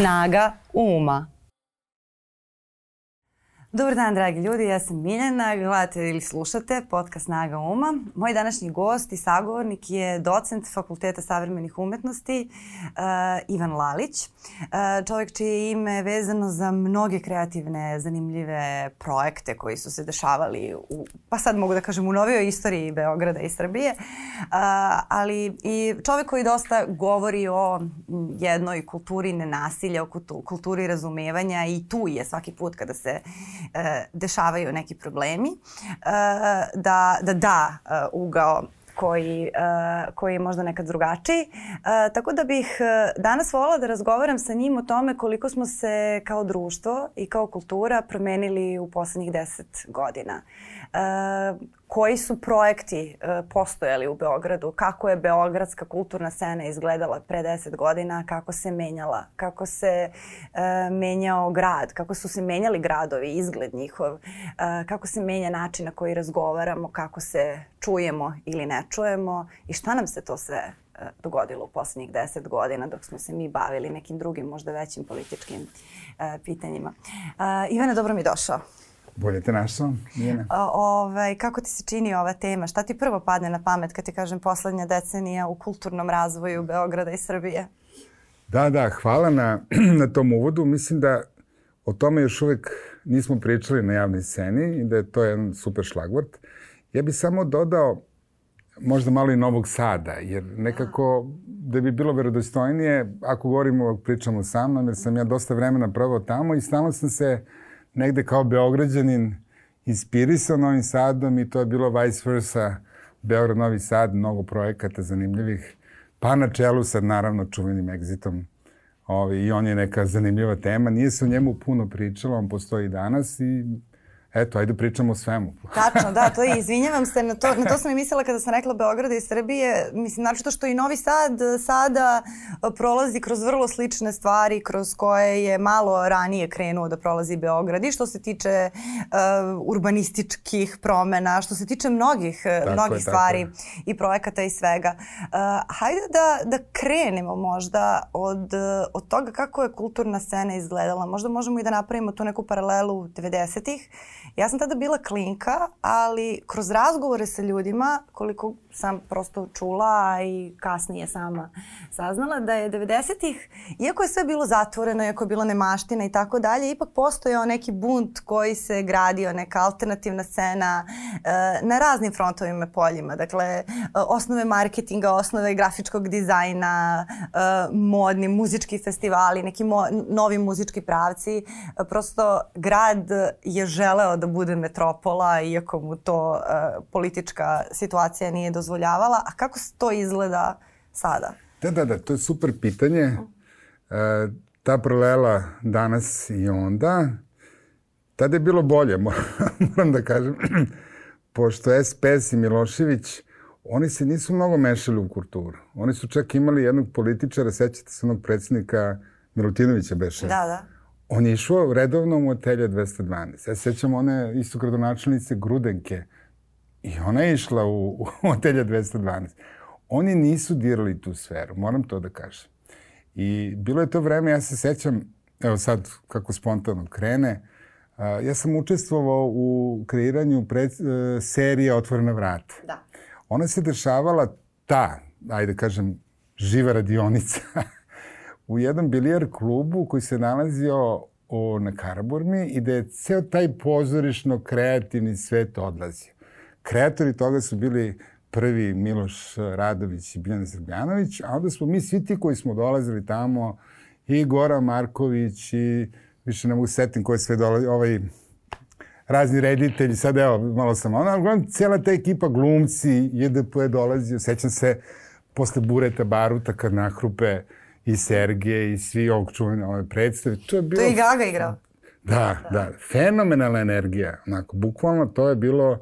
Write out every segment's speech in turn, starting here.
Snaga uma. Dobar dan, dragi ljudi, ja sam Miljana, gledate ili slušate podcast Snaga Uma. Moj današnji gost i sagovornik je docent Fakulteta savremenih umetnosti uh, Ivan Lalić. Uh, čovjek čije ime je vezano za mnoge kreativne, zanimljive projekte koji su se dešavali, u, pa sad mogu da kažem, u novijoj istoriji Beograda i Srbije. Uh, ali i čovjek koji dosta govori o jednoj kulturi nenasilja, o kulturi razumevanja i tu je svaki put kada se e, dešavaju neki problemi, e, da, da da e, ugao koji, uh, koji je možda nekad drugačiji. Uh, tako da bih danas volila da razgovaram sa njim o tome koliko smo se kao društvo i kao kultura promenili u poslednjih deset godina. Koji su projekti uh, postojali u Beogradu, kako je beogradska kulturna scena izgledala pre 10 godina, kako se menjala, kako se uh, menjao grad, kako su se menjali gradovi, izgled njihov, uh, kako se menja način na koji razgovaramo, kako se čujemo ili ne čujemo? I šta nam se to sve dogodilo u poslednjih deset godina dok smo se mi bavili nekim drugim, možda većim političkim uh, pitanjima. Ivane, dobro mi došao. Bolje te našao, Mijena. Ovaj, kako ti se čini ova tema? Šta ti prvo padne na pamet kad ti kažem poslednja decenija u kulturnom razvoju Beograda i Srbije? Da, da, hvala na, na tom uvodu. Mislim da o tome još uvek nismo pričali na javnoj sceni i da je to jedan super šlagvort. Ja bih samo dodao možda malo i Novog Sada, jer nekako da bi bilo verodostojnije, ako govorimo, pričamo sa mnom, jer sam ja dosta vremena provao tamo i stalno sam se uh, negde kao beograđanin inspirisao Novim Sadom i to je bilo vice versa. Beograd, Novi Sad, mnogo projekata zanimljivih, pa na čelu sa naravno čuvenim egzitom Ovi, I on je neka zanimljiva tema. Nije se o njemu puno pričalo, on postoji danas i Eto, ajde pričamo o svemu. Tačno, da, to je, izvinjavam se, na to, na to sam i mislila kada sam rekla Beograda i Srbije, mislim, znači to što i Novi Sad sada prolazi kroz vrlo slične stvari kroz koje je malo ranije krenuo da prolazi Beograd i što se tiče uh, urbanističkih promena, što se tiče mnogih, tako mnogih je, stvari i projekata i svega. Uh, hajde da, da krenemo možda od, od toga kako je kulturna scena izgledala. Možda možemo i da napravimo tu neku paralelu 90-ih Ja sam tada bila klinka, ali kroz razgovore sa ljudima, koliko sam prosto čula i kasnije sama saznala, da je 90-ih, iako je sve bilo zatvoreno, iako je bila nemaština i tako dalje, ipak postojao neki bunt koji se gradio, neka alternativna scena e, na raznim frontovima poljima. Dakle, e, osnove marketinga, osnove grafičkog dizajna, e, modni muzički festivali, neki novi muzički pravci. Prosto grad je želeo da bude metropola, iako mu to uh, politička situacija nije dozvoljavala. A kako to izgleda sada? Da, da, da, to je super pitanje. Uh, ta prolela danas i onda, tada je bilo bolje, moram da kažem, pošto SPS i Milošević, oni se nisu mnogo mešali u kulturu. Oni su čak imali jednog političara, sećate se onog predsednika Milutinovića beše. Da, da On je išao redovno u motelje 212. Ja sećam one isto gradonačelnice Grudenke. I ona je išla u, u motelje 212. Oni nisu dirali tu sferu, moram to da kažem. I bilo je to vreme, ja se sećam, evo sad kako spontano krene, a, ja sam učestvovao u kreiranju pred, uh, serije Otvorena vrata. Da. Ona se dešavala ta, ajde kažem, živa radionica u jednom bilijar klubu koji se nalazio o, na Karaburmi i da je ceo taj pozorišno kreativni svet odlazio. Kreatori toga su bili prvi Miloš Radović i Biljana Srbljanović, a onda smo mi svi ti koji smo dolazili tamo, i Gora Marković, i više ne mogu setim koje sve dolazi, ovaj, razni reditelji, sad evo, malo sam ono, ali cijela ta ekipa glumci, JDP je dolazio, sećam se posle Bureta Baruta kad nahrupe uh, i Sergej i svi ovog čuvene ove predstave. To je bilo... To je i Gaga igrao. Da, da, da. Fenomenalna energija. Onako, bukvalno to je bilo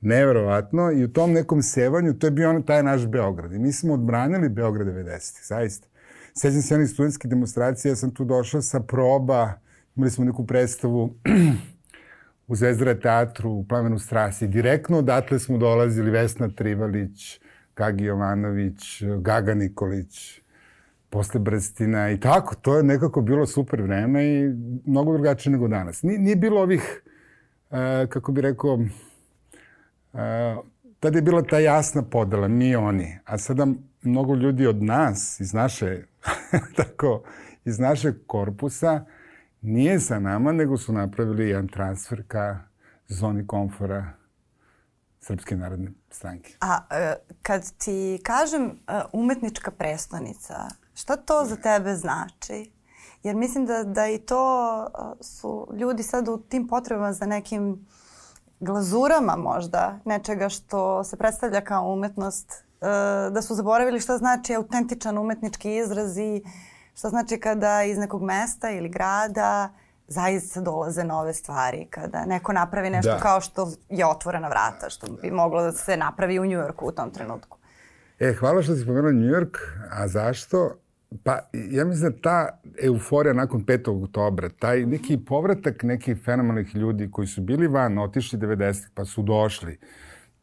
neverovatno i u tom nekom sevanju to je bio on, taj naš Beograd. I mi smo odbranili Beograd 90. Zaista. Sećam se onih studentskih demonstracija, ja sam tu došao sa proba, imali smo neku predstavu u Zvezdara teatru, u Plamenu strasi. Direktno odatle smo dolazili Vesna Trivalić, Gagi Jovanović, Gaga Nikolić, posle Brstina i tako. To je nekako bilo super vreme i mnogo drugačije nego danas. Nije, nije bilo ovih, uh, kako bi rekao, uh, tada je bila ta jasna podela, mi oni. A sada mnogo ljudi od nas, iz naše, tako, iz našeg korpusa, nije sa nama, nego su napravili jedan transfer ka zoni komfora Srpske narodne stranke. A e, kad ti kažem e, umetnička prestonica, šta to za tebe znači? Jer mislim da, da i to e, su ljudi sad u tim potrebama za nekim glazurama možda, nečega što se predstavlja kao umetnost, da su zaboravili šta znači autentičan umetnički izraz i šta znači kada iz nekog mesta ili grada zaista dolaze nove stvari, kada neko napravi nešto da. kao što je otvorena vrata, što bi moglo da se napravi u Njujorku u tom trenutku. E, hvala što si spomenula Njujork, a zašto? Pa, ja mislim da ta euforija nakon 5. oktobra, taj neki povratak nekih fenomenalnih ljudi koji su bili van, otišli 90. pa su došli,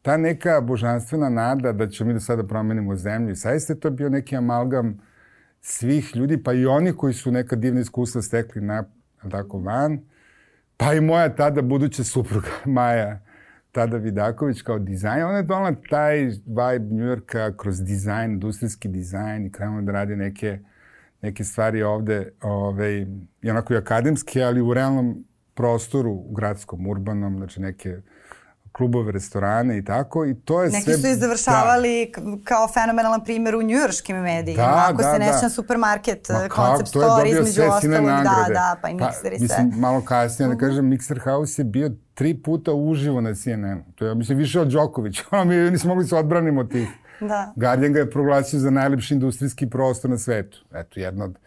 ta neka božanstvena nada da ćemo mi da sada promenimo zemlju, i saista je to bio neki amalgam svih ljudi, pa i oni koji su neka divna iskustva stekli na tako van. Pa i moja tada buduća supruga Maja tada Vidaković kao dizajn, ona je donala taj vibe Njujorka kroz dizajn, industrijski dizajn i krenula da radi neke, neke stvari ovde, ove, i onako i akademske, ali u realnom prostoru, u gradskom, urbanom, znači neke klubove, restorane i tako i to je Neki sve... Neki su ih završavali da. kao fenomenalan primjer u njujorškim medijima. Da, Ako da, se nećem da. supermarket, Ma, concept store, između ostalog, da, da, pa i pa, mikser i sve. Mislim, malo kasnije, da mhm. kažem, Mixer House je bio tri puta uživo na CNN-u. To je, mislim, više od Đoković. Ono, mi nismo mogli se odbranimo od tih. Da. Guardian ga je proglasio za najlepši industrijski prostor na svetu. Eto, jedno od...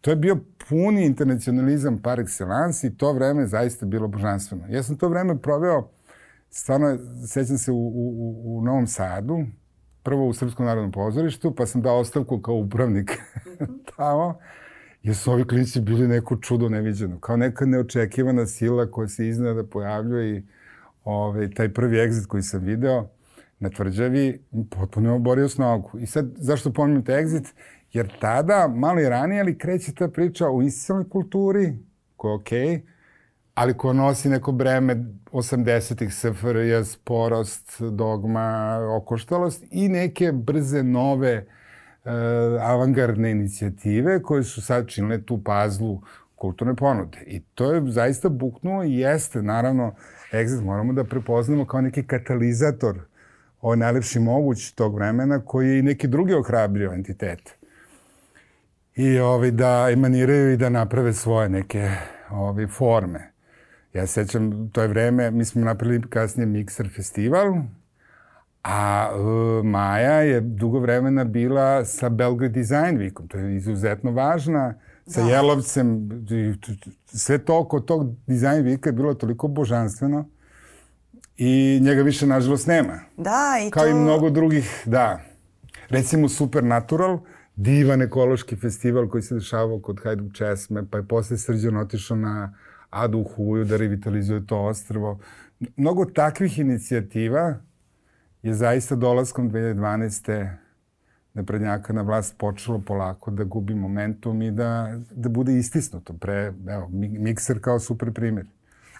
To je bio puni internacionalizam par excellence i to vreme je zaista bilo božanstveno. Ja sam to vreme proveo stvarno, sećam se u, u, u Novom Sadu, prvo u Srpskom narodnom pozorištu, pa sam dao ostavku kao upravnik tamo, jer su ovi klinici bili neko čudo neviđeno, kao neka neočekivana sila koja se iznada pojavljuje i ovaj, taj prvi egzit koji sam video na tvrđavi potpuno je oborio s nogu. I sad, zašto pominjem taj egzit? Jer tada, malo i ranije, ali kreće ta priča o institucionalnoj kulturi, koja je okej, okay, ali ko nosi neko breme 80-ih SFRJ, sporost, dogma, okoštalost i neke brze nove e, avangardne inicijative koje su sad činile tu pazlu kulturne ponude. I to je zaista buknuo i jeste, naravno, Exit moramo da prepoznamo kao neki katalizator ovaj najlepši moguć tog vremena koji je i neki drugi ohrabrio entitet. I ovaj, da emaniraju i da naprave svoje neke ovaj, forme. Ja sećam, to je vreme, mi smo napravili kasnije Mixer festival, a uh, Maja je dugo vremena bila sa Belgrade Design Weekom. To je izuzetno važna. Sa da. Jelovcem, sve to oko tog Design Weeka je bilo toliko božanstveno i njega više, nažalost, nema. Da, i Kao to... i mnogo drugih, da. Recimo Supernatural, divan ekološki festival koji se dešavao kod Hajduk Česme, pa je posle Srđan otišao na Adu Huju da revitalizuje to ostrvo. Mnogo takvih inicijativa je zaista dolaskom 2012 naprednjaka na vlast počelo polako da gubi momentum i da, da bude istisnuto. Pre, evo, mikser kao super primjer.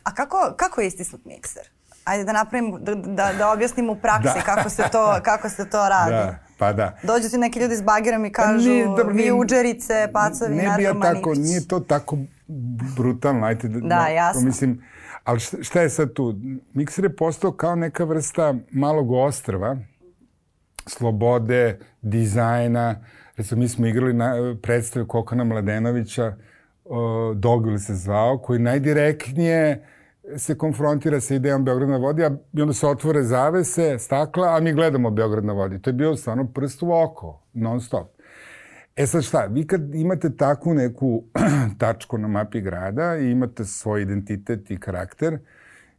A kako, kako je istisnut mikser? Ajde da napravim, da, da, da objasnim u praksi da. kako, se to, kako se to radi. Da, pa da. Dođu ti neki ljudi s bagerom i kažu nije, dobro, vi uđerice, pacovi, ne bi ja tako, Nije to tako brutalno, ajte da, da jasno. Mislim, ali šta, šta je sad tu? Mikser je postao kao neka vrsta malog ostrva, slobode, dizajna. Recimo, mi smo igrali na predstavu Kokana Mladenovića, Dogvil se zvao, koji najdirektnije se konfrontira sa idejom Beograd na vodi, a i onda se otvore zavese, stakla, a mi gledamo Beograd na vodi. To je bio stvarno prst u oko, non stop. E sad šta, vi kad imate takvu neku tačku na mapi grada i imate svoj identitet i karakter,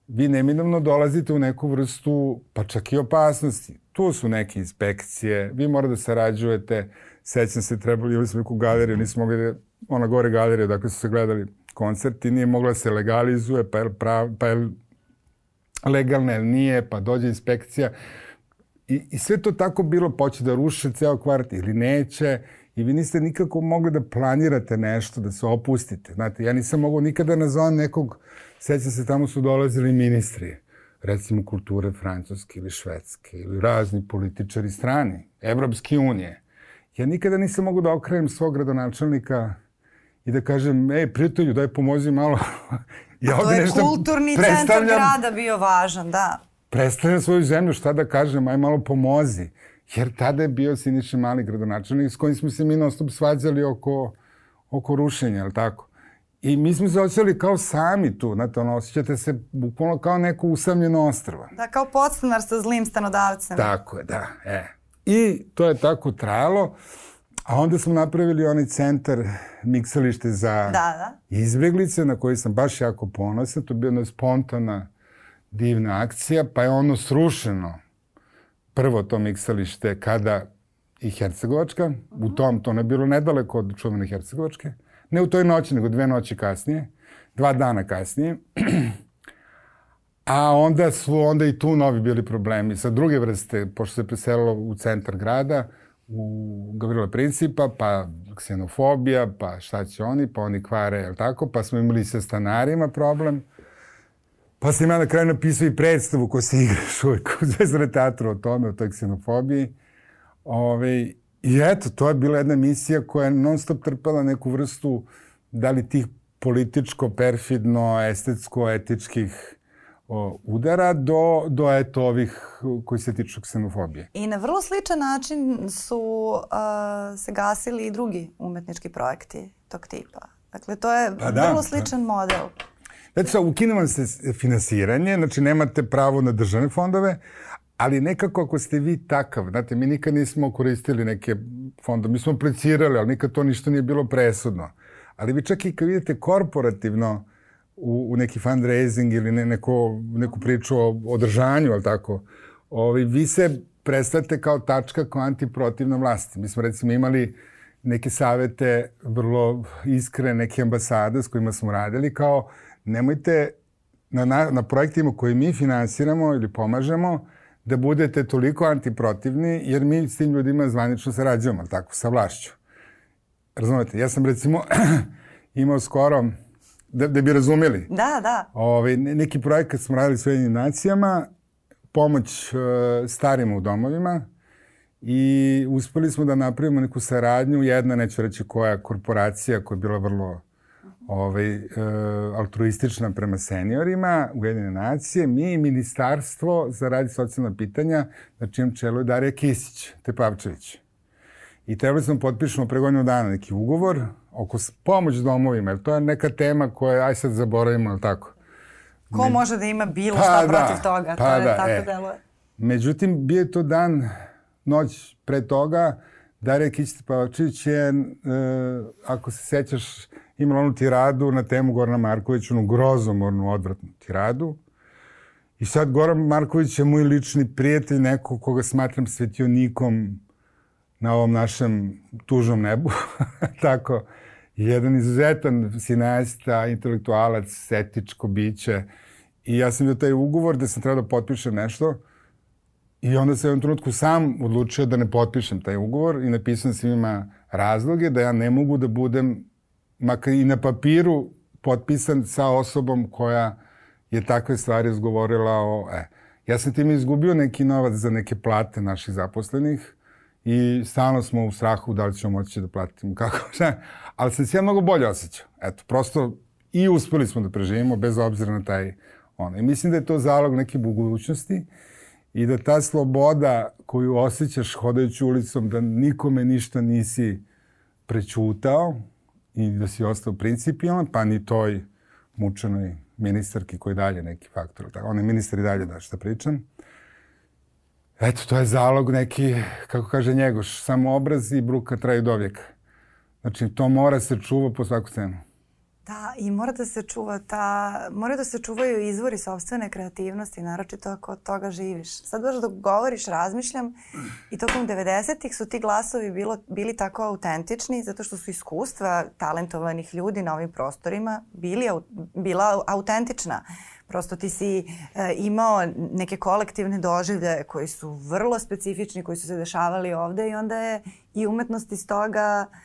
vi neminovno dolazite u neku vrstu, pa čak i opasnosti. Tu su neke inspekcije, vi morate da sarađujete, sećam se, trebali, ili smo neku galeriju, nismo mogli da, ona gore galerija, dakle su se gledali koncerti, nije mogla da se legalizuje, pa je, prav, pa je legalna ili nije, pa dođe inspekcija. I, I sve to tako bilo, poće da ruše ceo kvart ili neće, i vi niste nikako mogli da planirate nešto, da se opustite. Znate, ja nisam mogao nikada da nazovem nekog, sećam se, tamo su dolazili ministri, recimo kulture francuske ili švedske, ili razni političari strani, Evropske unije. Ja nikada nisam mogao da okrenem svog gradonačelnika i da kažem, ej, prijatelju, daj pomozi malo. ja to je kulturni centar grada bio važan, da. Predstavljam svoju zemlju, šta da kažem, aj malo pomozi. Jer tada je bio Siniša Mali gradonačelnik s kojim smo se mi non stop svađali oko, oko rušenja, ali tako? I mi smo se osjećali kao sami tu, znate, ono, osjećate se bukvalno kao neko usamljeno ostrvo. Da, kao podstanar sa zlim stanodavcem. Tako je, da, e. I to je tako trajalo. A onda smo napravili onaj centar miksalište za da, da. izbjeglice na koji sam baš jako ponosan. To je bila jedna spontana divna akcija, pa je ono srušeno prvo to miksalište kada i Hercegovačka, uh -huh. u tom, to ne bilo nedaleko od čuvene Hercegovačke, ne u toj noći, nego dve noći kasnije, dva dana kasnije. A onda su onda i tu novi bili problemi sa druge vrste, pošto se preselilo u centar grada, u Gavrila Principa, pa ksenofobija, pa šta će oni, pa oni kvare, jel tako, pa smo imali sa stanarima problem. Pa sam ja na kraju napisao i predstavu ko se igraš uvijek u Zvezdane teatru o tome, o toj ksenofobiji. Ove, I eto, to je bila jedna misija koja je non stop trpala neku vrstu, da li tih političko, perfidno, estetsko, etičkih o, udara do, do eto ovih koji se tiču ksenofobije. I na vrlo sličan način su uh, se gasili i drugi umetnički projekti tog tipa. Dakle, to je pa da, vrlo sličan da. model. Znači, sa, ukine vam se finansiranje, znači nemate pravo na državne fondove, ali nekako ako ste vi takav, znate, mi nikad nismo koristili neke fondove, mi smo aplicirali, ali nikad to ništa nije bilo presudno. Ali vi čak i kad vidite korporativno u, u neki fundraising ili ne, neko, neku priču o održanju, ali tako, ovi, vi se predstavite kao tačka kao antiprotivna vlasti. Mi smo recimo imali neke savete vrlo iskre, neke ambasade s kojima smo radili, kao nemojte na, na, na projektima koje mi finansiramo ili pomažemo, da budete toliko antiprotivni, jer mi s tim ljudima zvanično sarađujemo, tako, sa vlašću. Razumete, ja sam recimo imao skoro, da, da bi razumeli. Da, da. Ovaj, neki projekat smo radili s Ujedinim nacijama, pomoć uh, starima u domovima i uspeli smo da napravimo neku saradnju, jedna, neću reći koja, korporacija koja je bila vrlo ovaj, e, altruistična prema seniorima, Ujedine nacije, mi i Ministarstvo za radi socijalna pitanja, na čijem čelu je Darija Kisić, Tepavčević. I trebali smo da potpišemo pre godinu dana neki ugovor oko pomoć domovima, jer to je neka tema koja, aj sad zaboravimo, ali tako. Ko Me... može da ima bilo pa šta da, protiv toga? Pa to je da, tako e. deluje. Međutim, bio je to dan, noć pre toga, Darija Kić-Tepavčević je, e, ako se sećaš, imala onu tiradu na temu Gorana Markovića, onu grozomornu, odvratnu tiradu. I sad Goran Marković je moj lični prijatelj, neko koga smatram svetionikom na ovom našem tužnom nebu. Tako, jedan izuzetan sinajsta, intelektualac, etičko biće. I ja sam bio taj ugovor da sam trebao da potpišem nešto. I onda sam u jednom trenutku sam odlučio da ne potpišem taj ugovor i napisam svima razloge da ja ne mogu da budem makar i na papiru potpisan sa osobom koja je takve stvari izgovorila o... E, ja sam tim izgubio neki novac za neke plate naših zaposlenih i stalno smo u strahu da li ćemo moći da platimo kako, šta, ali sam se ja mnogo bolje osjećao. Eto, prosto i uspeli smo da preživimo bez obzira na taj ono. I mislim da je to zalog neke budućnosti i da ta sloboda koju osjećaš hodajući ulicom, da nikome ništa nisi prećutao, i da si ostao principijalan, pa ni toj mučenoj ministarki koji dalje neki faktor. Tako, on je ministar i dalje da šta pričam. Eto, to je zalog neki, kako kaže Njegoš, samo obraz i bruka traju do vijeka. Znači, to mora se čuva po svaku cenu. Da, i mora da se čuva ta, mora da se čuvaju izvori sobstvene kreativnosti, naročito ako od toga živiš. Sad baš dok govoriš, razmišljam i tokom 90-ih su ti glasovi bilo, bili tako autentični zato što su iskustva talentovanih ljudi na ovim prostorima bili, bila autentična. Prosto ti si e, imao neke kolektivne doživlje koji su vrlo specifični, koji su se dešavali ovde i onda je i umetnost iz toga uh,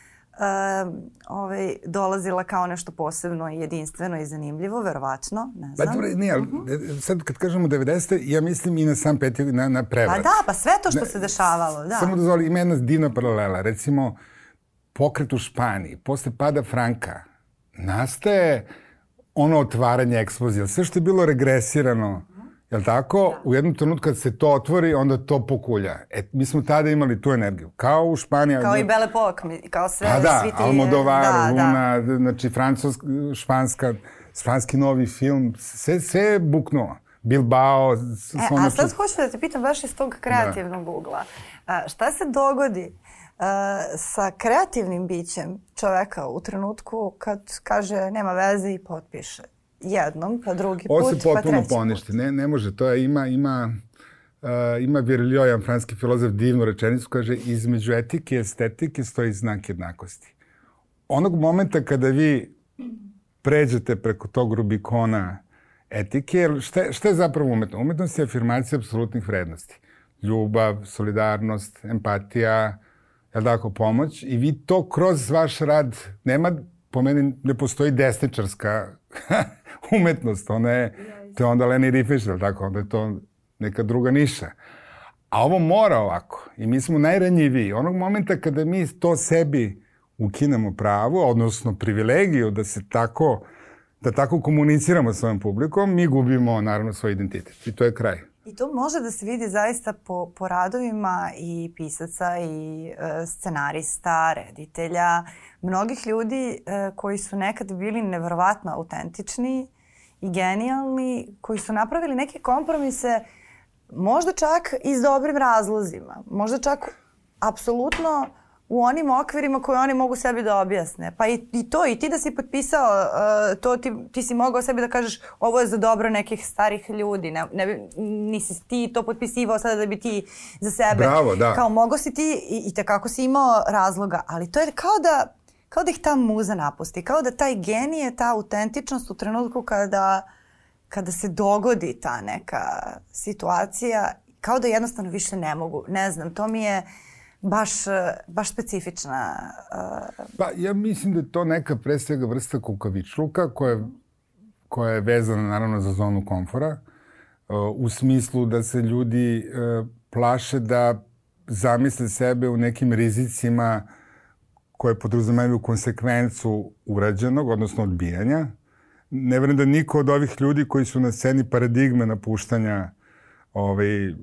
ovaj, dolazila kao nešto posebno i jedinstveno i zanimljivo, verovatno, ne znam. Pa dobro, nije, ali uh mhm. -huh. sad kad kažemo 90. ja mislim i na sam peti, na, na prevrat. Pa da, pa sve to što ne, se dešavalo, da. Samo dozvoli, ima jedna divna paralela. Recimo, pokret u Španiji, posle pada Franka, nastaje ono otvaranje eksplozija. Sve što je bilo regresirano, Jel tako? Da. U jednom trenutku kad se to otvori, onda to pokulja. E, mi smo tada imali tu energiju. Kao u Španiji. Kao i Bele Pok, kao sve, pa da, svi ti... Almodovar, da, Luna, da. znači francuska, španska, španski novi film, sve, sve je buknulo. Bilbao. E, a sad hoću da te pitam baš iz tog kreativnog da. ugla. A, šta se dogodi uh, sa kreativnim bićem čoveka u trenutku kad kaže nema veze i potpiše? Jednom, pa drugi put, pa. Ovo se potpuno poništi. Ne, ne može. To je, ima, ima, uh, ima Virilio, jedan franski filozof, divnu rečenicu, kaže, između etike i estetike stoji znak jednakosti. Onog momenta kada vi pređete preko tog Rubikona etike, šta, šta je zapravo umetno? Umetnost je afirmacija apsolutnih vrednosti. Ljubav, solidarnost, empatija, je tako, pomoć. I vi to kroz vaš rad, nema, po meni ne postoji desničarska umetnost, ona je, to je onda Leni Riefenstahl, tako, onda je to neka druga niša. A ovo mora ovako. I mi smo najranjiviji. Onog momenta kada mi to sebi ukinemo pravo, odnosno privilegiju da se tako, da tako komuniciramo s ovim publikom, mi gubimo naravno svoj identitet. I to je kraj. I to može da se vidi zaista po, po radovima i pisaca i e, scenarista, reditelja, mnogih ljudi e, koji su nekad bili neverovatno autentični i genijalni, koji su napravili neke kompromise možda čak i s dobrim razlozima, možda čak apsolutno u onim okvirima koje oni mogu sebi da objasne. Pa i, i to, i ti da si potpisao, uh, to ti, ti si mogao sebi da kažeš ovo je za dobro nekih starih ljudi. Ne, ne, nisi ti to potpisivao sada da bi ti za sebe. Bravo, da. Kao mogo si ti i, i tekako si imao razloga, ali to je kao da, kao da ih ta muza napusti, kao da taj genije, ta autentičnost u trenutku kada, kada se dogodi ta neka situacija, kao da jednostavno više ne mogu. Ne znam, to mi je baš, baš specifična... Uh... Pa ja mislim da je to neka pre svega vrsta kukavičluka koja, koja je vezana naravno za zonu komfora uh, u smislu da se ljudi plaše da zamisle sebe u nekim rizicima koje podrazumevaju konsekvencu urađenog, odnosno odbijanja. Ne vrem da niko od ovih ljudi koji su na sceni paradigme napuštanja ovaj,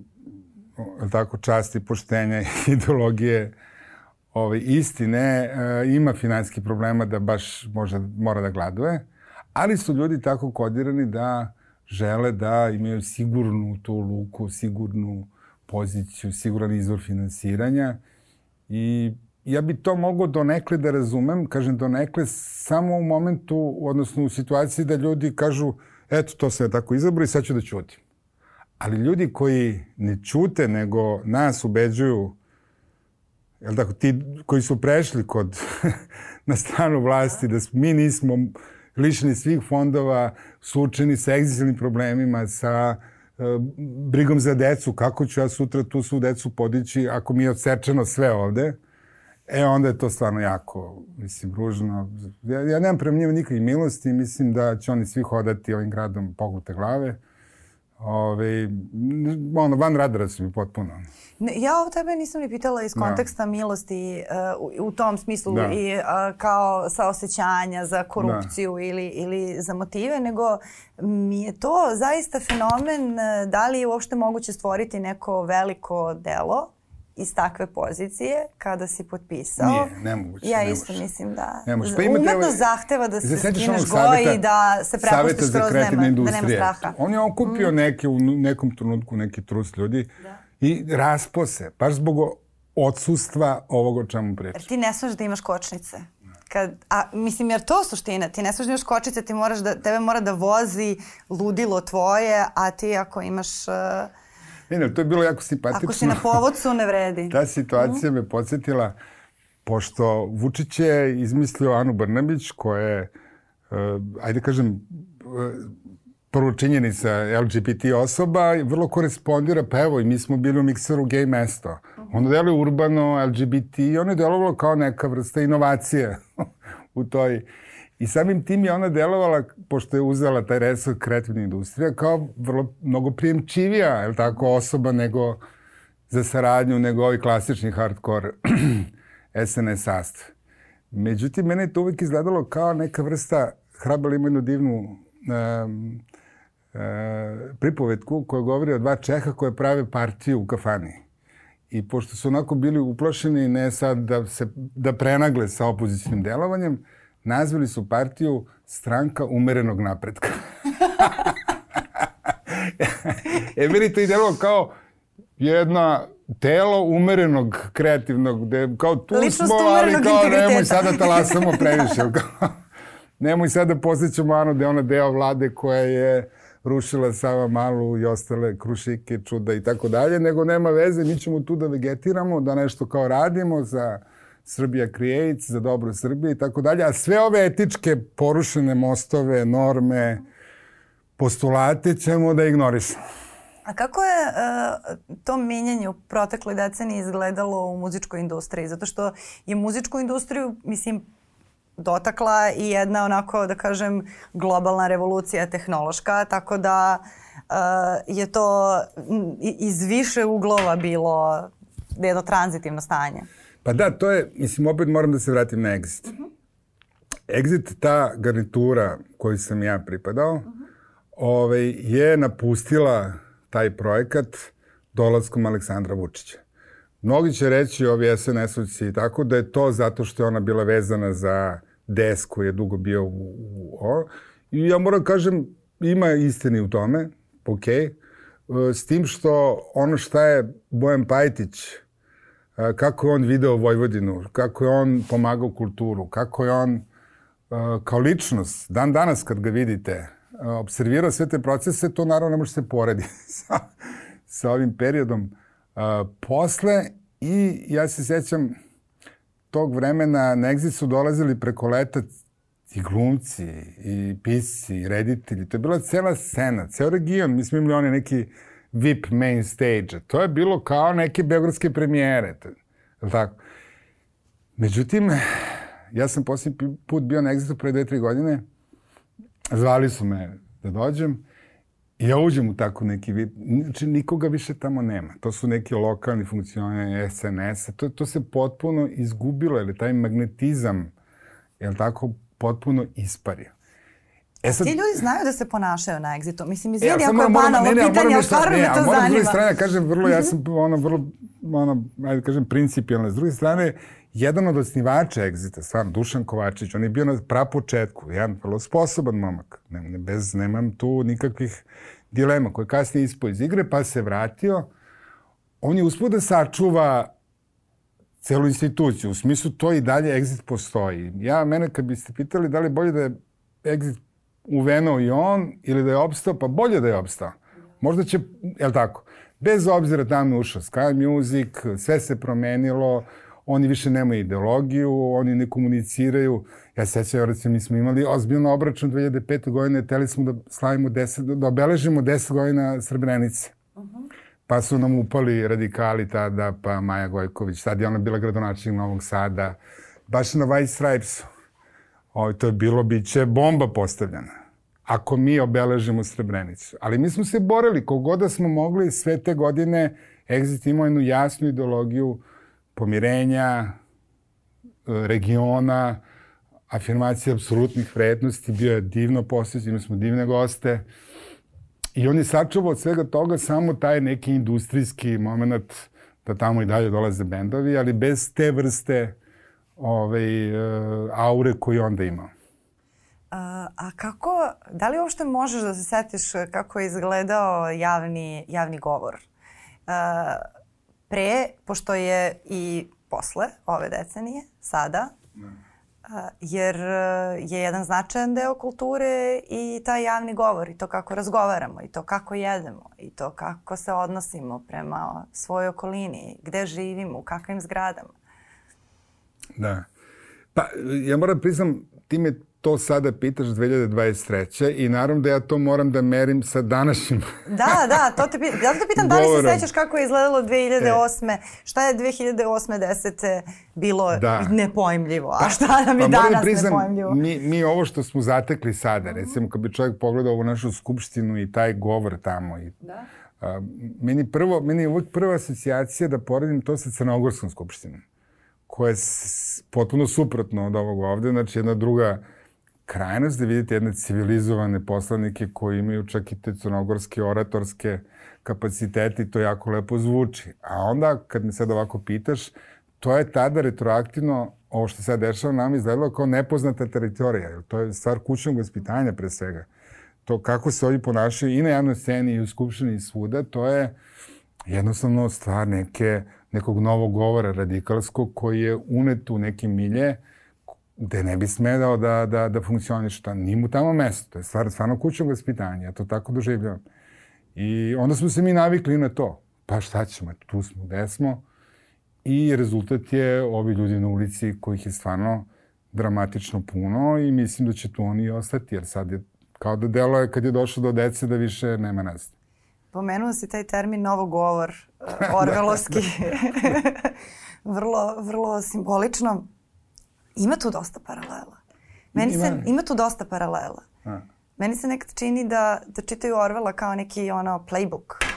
tako, časti, poštenja, ideologije ovaj, istine, e, ima finanski problema da baš možda mora da gladuje, ali su ljudi tako kodirani da žele da imaju sigurnu tu luku, sigurnu poziciju, siguran izvor finansiranja i ja bi to mogao donekle da razumem, kažem donekle, samo u momentu, odnosno u situaciji da ljudi kažu eto, to se tako izabrao i sad ću da ćutim. Ali ljudi koji ne čute, nego nas ubeđuju, jel tako, ti koji su prešli kod, na stranu vlasti, da mi nismo lišeni svih fondova, sučeni sa egzistencijalnim problemima, sa uh, brigom za decu, kako ću ja sutra tu svu decu podići ako mi je odsečeno sve ovde, e onda je to stvarno jako, mislim, ružno. Ja, ja nemam prema njima nikakve milosti, mislim da će oni svi hodati ovim gradom poglute glave Ove, ono, van radara su mi potpuno. Ne, ja o tebe nisam ni pitala iz da. konteksta da. milosti uh, u, u tom smislu da. i uh, kao saosećanja za korupciju da. ili, ili za motive, nego mi je to zaista fenomen uh, da li je uopšte moguće stvoriti neko veliko delo iz takve pozicije kada si potpisao. Nije, nemoguće. Ja isto nemoguće. mislim da nemoguće. Pa imate umetnost zahteva da se skineš goji i da se prepustiš kroz nema, da nema straha. On je okupio mm. neke, u nekom trenutku neki trus ljudi da. i raspose, baš zbog odsustva ovog o čemu pričam. Jer ti ne smeš da imaš kočnice. kad, a mislim jer to suština, ti ne smiješ da imaš kočice, ti moraš da, tebe mora da vozi ludilo tvoje, a ti ako imaš... Uh, ne, ne, to je bilo jako simpatično. Ako si na povodcu, ne vredi. Ta situacija mm. me podsjetila, pošto Vučić je izmislio Anu Brnabić, koja je, uh, ajde kažem, uh, prvo činjenica LGBT osoba vrlo korespondira, pa evo i mi smo bili u mikseru gay mesto. Ono deluje urbano, LGBT i ono je delovalo kao neka vrsta inovacije u toj... I samim tim je ona delovala, pošto je uzela taj resor kreativna industrija, kao vrlo mnogo prijemčivija, je tako, osoba nego za saradnju, nego ovi klasični hardcore SNS sastav. Međutim, mene je to uvijek izgledalo kao neka vrsta, Hrabal ima jednu divnu um, pripovetku koja govori o dva Čeha koje prave partiju u kafani. I pošto su onako bili uplašeni, ne sad da, se, da prenagle sa opozicijnim delovanjem, nazvali su partiju stranka umerenog napretka. e, meni to i delo kao jedna telo umerenog, kreativnog, gde kao tu Ličnost smo, ali kao nemoj sada talasamo previše. nemoj sada da posjećamo Anu da je ona deo vlade koja je rušila Sava Malu i ostale krušike, čuda i tako dalje, nego nema veze, mi ćemo tu da vegetiramo, da nešto kao radimo za Srbija Creates, za dobro Srbije i tako dalje, a sve ove etičke porušene mostove, norme, postulate ćemo da ignorišemo. A kako je uh, to menjanje u protekloj deceniji izgledalo u muzičkoj industriji? Zato što je muzičku industriju, mislim, dotakla i jedna onako, da kažem, globalna revolucija tehnološka, tako da uh, je to iz više uglova bilo jedno tranzitivno stanje. Pa da, to je, mislim, opet moram da se vratim na Exit. Uh. -huh. Exit, ta garnitura koju sam ja pripadao, uh. -huh. ovaj, je napustila taj projekat dolaskom Aleksandra Vučića. Mnogi će reći, ovi SNS-ovci i tako, da je to zato što je ona bila vezana za DS koji je dugo bio u, u o. I ja moram kažem, ima istini u tome, ok, e, s tim što ono šta je Bojan Pajtić, e, kako je on video Vojvodinu, kako je on pomagao kulturu, kako je on kao ličnost, dan danas kad ga vidite, observirao sve te procese, to naravno ne može se porediti sa, sa ovim periodom posle i ja se sećam tog vremena na Exit su dolazili preko leta i glumci, i pisci, i reditelji. To je bila cela scena, ceo region. Mi smo imali one neki VIP main stage. To je bilo kao neke beogradske premijere. Je tako? Međutim, ja sam posljednji put bio na Exitu pre dve, tri godine. Zvali su me da dođem I ja uđem u tako neki vid, znači nikoga više tamo nema. To su neki lokalni funkcionari SNS-a. To, to se potpuno izgubilo, jer taj magnetizam, je tako, potpuno ispario. E sad, Ti ljudi znaju da se ponašaju na egzitu. Mislim, izvini, ja, ako je banalno pitanje, ali stvarno me to zanima. Moram s druge strane, kažem, vrlo, ja sam ono, vrlo, ono, ajde kažem, principijalno. S druge strane, jedan od osnivača Exita, stvarno, Dušan Kovačić, on je bio na prapočetku, jedan vrlo sposoban momak. Ne, ne, bez, nemam tu nikakvih dilema koje kasnije ispo iz igre, pa se vratio. On je uspio da sačuva celu instituciju. U smislu to i dalje Exit postoji. Ja, mene kad biste pitali da li bolje da je Exit uvenuo i on ili da je opstao, pa bolje da je opstao. Možda će, je tako? Bez obzira tamo je ušao Sky Music, sve se promenilo, oni više nemaju ideologiju, oni ne komuniciraju. Ja se sećam, recimo, mi smo imali ozbiljno obračun 2005. godine, teli smo da slavimo 10, da obeležimo 10 godina Srebrenice. Uh -huh. Pa su nam upali radikali tada, pa Maja Gojković, tad je ona bila gradonačnik Novog Sada, baš na White Stripesu. O, to je bilo, bit će bomba postavljena ako mi obeležimo Srebrenicu. Ali mi smo se borili, kogoda da smo mogli sve te godine, Exit imao jednu jasnu ideologiju pomirenja, e, regiona, afirmacija apsolutnih vrednosti, bio je divno posjećen, imali smo divne goste. I on je sačuvao od svega toga samo taj neki industrijski moment da tamo i dalje dolaze bendovi, ali bez te vrste ovaj, e, aure koju onda imao. A, a kako, da li uopšte možeš da se setiš kako je izgledao javni, javni govor? A, pre, pošto je i posle ove decenije, sada, ne. jer je jedan značajan deo kulture i taj javni govor i to kako razgovaramo i to kako jedemo i to kako se odnosimo prema svojoj okolini, gde živimo, u kakvim zgradama. Da. Pa, ja moram priznam, ti me to sada pitaš 2023. i naravno da ja to moram da merim sa današnjim Da, da, to te, ja te pitam da li se sećaš kako je izgledalo 2008. E. Šta je 2008. 10. bilo da. nepojmljivo, a pa, šta nam je pa, danas da priznam, nepojmljivo? Mi, mi ovo što smo zatekli sada, recimo kad bi čovjek pogledao ovu našu skupštinu i taj govor tamo i da. A, meni, prvo, meni je uvijek prva asocijacija da poredim to sa Crnogorskom skupštinom, koja je potpuno suprotno od ovog ovde, znači jedna druga krajnost da vidite jedne civilizovane poslanike koji imaju čak i te crnogorske oratorske kapacitete i to jako lepo zvuči. A onda, kad me sad ovako pitaš, to je tada retroaktivno, ovo što sad dešava nam izgledalo kao nepoznata teritorija. To je stvar kućnog vaspitanja pre svega. To kako se ovdje ponašaju i na javnoj sceni i u skupštini i svuda, to je jednostavno stvar neke, nekog novog govora radikalskog koji je unet u neke milje gde ne bi smedao da, da, da funkcioniš, ta, nije mu tamo mesto. To je stvar, stvarno kućnog vaspitanja, ja to tako doživljavam. I onda smo se mi navikli na to. Pa šta ćemo, tu smo, gde smo. I rezultat je ovi ljudi na ulici kojih je stvarno dramatično puno i mislim da će tu oni i ostati, jer sad je kao da delo je kad je došlo do dece da više nema nas. Pomenuo si taj termin novogovor, uh, orvelovski. da, da. vrlo, vrlo simbolično. Ima tu dosta paralela. Meni ima, se, ima tu dosta paralela. A. Meni se nekad čini da, da čitaju Orwella kao neki ono playbook.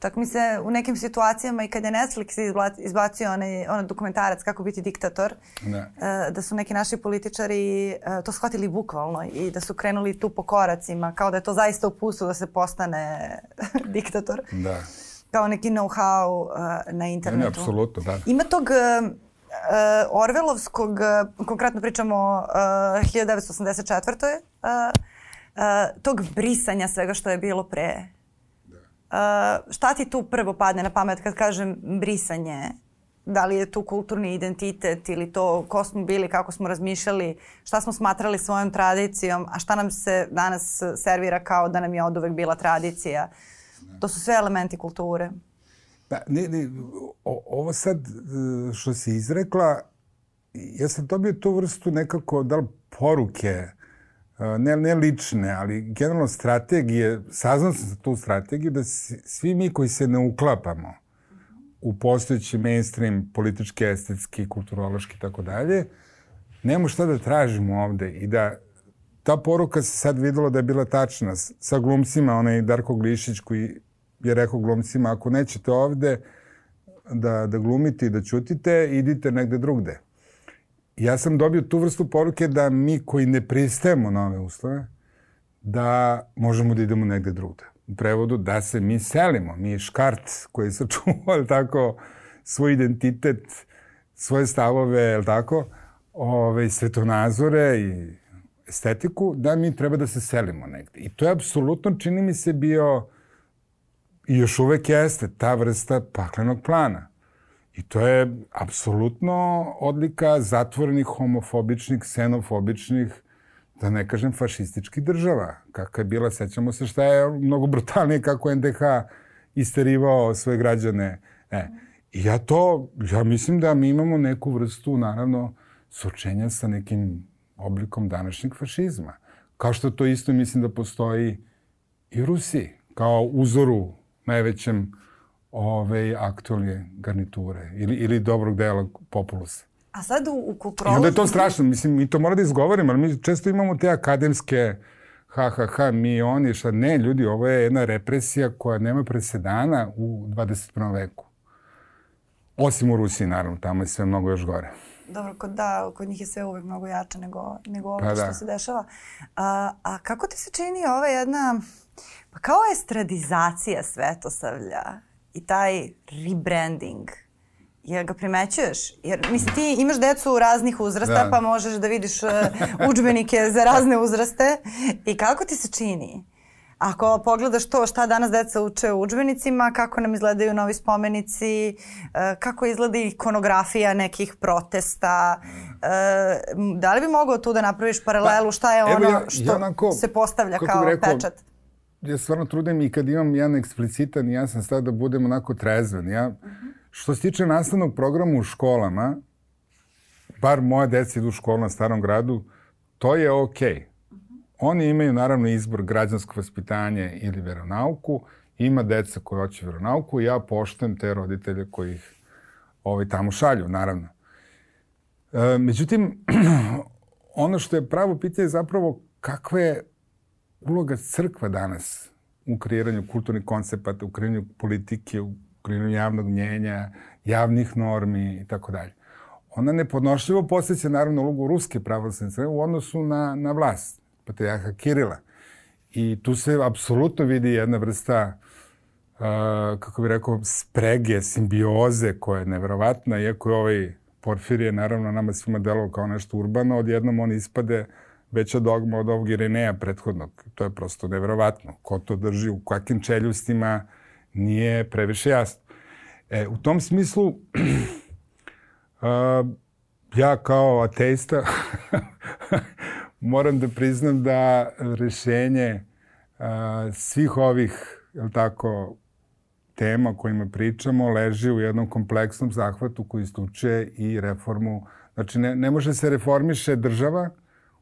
Čak mi se u nekim situacijama i kad je Netflix izbacio onaj, onaj dokumentarac kako biti diktator, da. Uh, da su neki naši političari uh, to shvatili bukvalno i da su krenuli tu po koracima, kao da je to zaista upustu da se postane diktator. Da. Kao neki know-how uh, na internetu. Ne, apsolutno, da. Ima tog Orvelovskog, uh, konkretno pričamo o uh, 1984. Uh, uh, tog brisanja svega što je bilo pre. Uh, šta ti tu prvo padne na pamet kad kažem brisanje? Da li je tu kulturni identitet ili to ko smo bili, kako smo razmišljali, šta smo smatrali svojom tradicijom, a šta nam se danas servira kao da nam je od uvek bila tradicija. To su sve elementi kulture. Pa, ne, ne, o, ovo sad e, što si izrekla, ja sam dobio tu vrstu nekako, da li poruke, e, ne, ne lične, ali generalno strategije, saznam sam za tu strategiju da svi mi koji se ne uklapamo u postojeći mainstream politički, estetski, kulturološki i tako dalje, nemamo šta da tražimo ovde i da ta poruka se sad videlo da je bila tačna sa glumcima, onaj Darko Glišić koji je rekao glumcima, ako nećete ovde da, da glumite i da ćutite, idite negde drugde. Ja sam dobio tu vrstu poruke da mi koji ne pristajemo na ove uslove, da možemo da idemo negde drugde. U prevodu da se mi selimo, mi škart koji sačuvao, tako, svoj identitet, svoje stavove, je tako, ove, svetonazore i estetiku, da mi treba da se selimo negde. I to je apsolutno, čini mi se, bio I još uvek jeste ta vrsta paklenog plana. I to je apsolutno odlika zatvorenih, homofobičnih, ksenofobičnih, da ne kažem fašističkih država. Kakva je bila, sećamo se šta je mnogo brutalnije kako NDH isterivao svoje građane. E, I ja to, ja mislim da mi imamo neku vrstu, naravno, sočenja sa nekim oblikom današnjeg fašizma. Kao što to isto mislim da postoji i u Rusiji, kao uzoru najvećem ove, aktualne garniture ili, ili dobrog dela populusa. A sad u, u kulturologu... I onda je to strašno, mislim, mi to mora da izgovorimo, ali mi često imamo te akademske ha, ha, ha, mi, oni, šta ne, ljudi, ovo je jedna represija koja nema presedana u 21. veku. Osim u Rusiji, naravno, tamo je sve mnogo još gore. Dobro, kod, da, kod njih je sve uvek mnogo jače nego, nego ovo pa, što da. se dešava. A, a kako ti se čini ova jedna Pa kao estradizacija Svetosavlja i taj rebranding, jer ga primećuješ? Jer, mislim, ti imaš decu raznih uzrasta, da. pa možeš da vidiš uh, učbenike za razne uzraste. I kako ti se čini? Ako pogledaš to šta danas deca uče u učbenicima, kako nam izgledaju novi spomenici, e, kako izgleda ikonografija nekih protesta, e, da li bi mogao tu da napraviš paralelu šta je ono ja, što ja onako, se postavlja kao rekao, pečat? Ja stvarno trudim i kad imam jedan eksplicitan i jasan stav da budem onako trezven. Ja. Što se tiče nastavnog programa u školama, bar moja deca idu u školu na starom gradu, to je okej. Okay Oni imaju naravno izbor građansko vaspitanje ili veronauku. Ima deca koje hoće veronauku i ja poštem te roditelje koji ih ovaj, tamo šalju, naravno. E, međutim, ono što je pravo pitanje je zapravo kakva je uloga crkva danas u kreiranju kulturnih koncepata, u kreiranju politike, u kreiranju javnog mnjenja, javnih normi i tako dalje. Ona nepodnošljivo posjeća naravno ulogu Ruske pravoslavne crkve u odnosu na, na vlast patrijarha Kirila. I tu se apsolutno vidi jedna vrsta uh, kako bih rekao, sprege, simbioze koja je neverovatna, iako je ovaj Porfirije naravno nama svima delovao kao nešto urbano, odjednom on ispade veća dogma od ovog Ireneja prethodnog. To je prosto neverovatno. Ko to drži, u kakvim čeljustima, nije previše jasno. E, u tom smislu, uh, ja kao ateista moram da priznam da rešenje a, svih ovih, je tako, tema kojima pričamo leži u jednom kompleksnom zahvatu koji istuče i reformu. Znači, ne, ne može se reformiše država,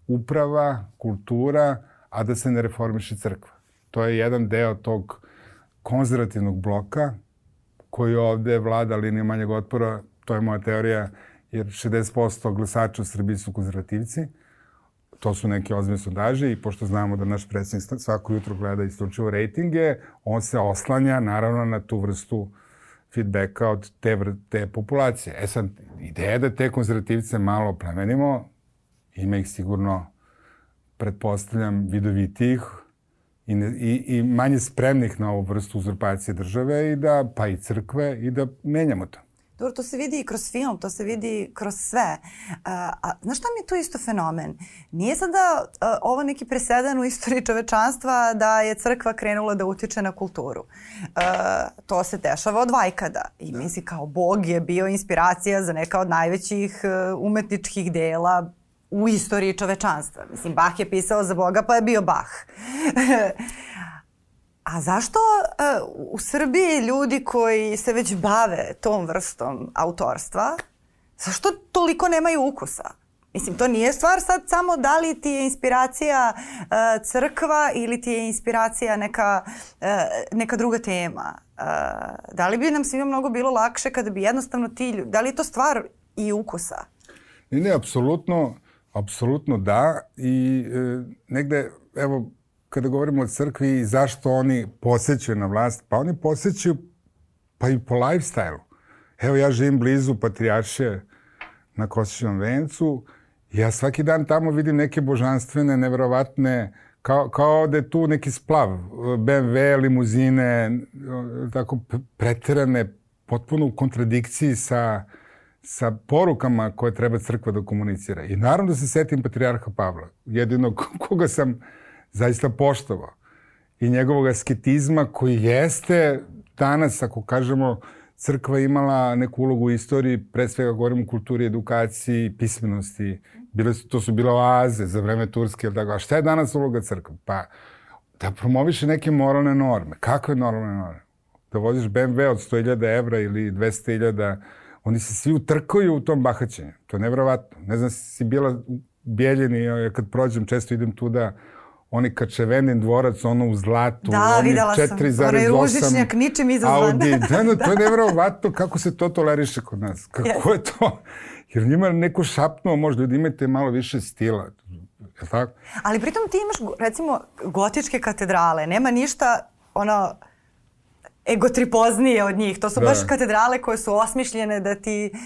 uprava, kultura, a da se ne reformiše crkva. To je jedan deo tog konzervativnog bloka koji ovde vlada linija manjeg otpora, to je moja teorija, jer 60% glasača u Srbiji su konzervativci to su neke ozbiljne sondaže i pošto znamo da naš predsjednik svako jutro gleda isključivo rejtinge, on se oslanja naravno na tu vrstu feedbacka od te, te populacije. E sad, ideja da te konzervativce malo plemenimo, ima ih sigurno, pretpostavljam, vidovitih i, ne, i, i manje spremnih na ovu vrstu uzurpacije države i da, pa i crkve, i da menjamo to. Dobro, to se vidi i kroz film, to se vidi kroz sve. A, a znaš šta mi je tu isto fenomen? Nije sada a, ovo neki presedan u istoriji čovečanstva da je crkva krenula da utiče na kulturu. A, to se dešava od vajkada. I da. misli kao Bog je bio inspiracija za neka od najvećih umetničkih dela u istoriji čovečanstva. Mislim, Bach je pisao za Boga, pa je bio Bach. A zašto uh, u Srbiji ljudi koji se već bave tom vrstom autorstva, zašto toliko nemaju ukusa? Mislim, to nije stvar sad samo da li ti je inspiracija uh, crkva ili ti je inspiracija neka, uh, neka druga tema. Uh, da li bi nam svima mnogo bilo lakše kada bi jednostavno ti ljudi, da li je to stvar i ukusa? Ne, ne, apsolutno, apsolutno da. I e, negde, evo, kada govorimo o crkvi i zašto oni posećaju na vlast, pa oni posećaju pa i po lifestyle. Evo ja živim blizu Patrijarše na Kosičnom vencu. Ja svaki dan tamo vidim neke božanstvene, nevjerovatne, kao, kao da je tu neki splav, BMW, limuzine, tako preterane, potpuno u kontradikciji sa, sa porukama koje treba crkva da komunicira. I naravno da se setim Patrijarha Pavla, jedinog koga sam zaista poštovao. I njegovog asketizma koji jeste danas, ako kažemo, crkva imala neku ulogu u istoriji, pre svega govorimo o kulturi, edukaciji, pismenosti. Bile su, to su bile oaze za vreme Turske. Tako. A šta je danas uloga crkve? Pa da promoviše neke moralne norme. Kakve normalne norme? Da voziš BMW od 100.000 evra ili 200.000, oni se svi utrkaju u tom bahaćenju. To je nevrovatno. Ne znam, si bila u Bijeljeni, kad prođem, često idem tu da oni kačevenin dvorac, ono u zlatu, da, oni 4,8. Onaj ružičnjak, ničim izazvan. Audi, da, no, to je nevjerovatno kako se to toleriše kod nas. Kako yes. je to? Jer njima neko šapnuo, možda ljudi imate malo više stila. Je tako? Ali pritom ti imaš, recimo, gotičke katedrale. Nema ništa, ono, egotripoznije od njih. To su da. baš katedrale koje su osmišljene da ti uh,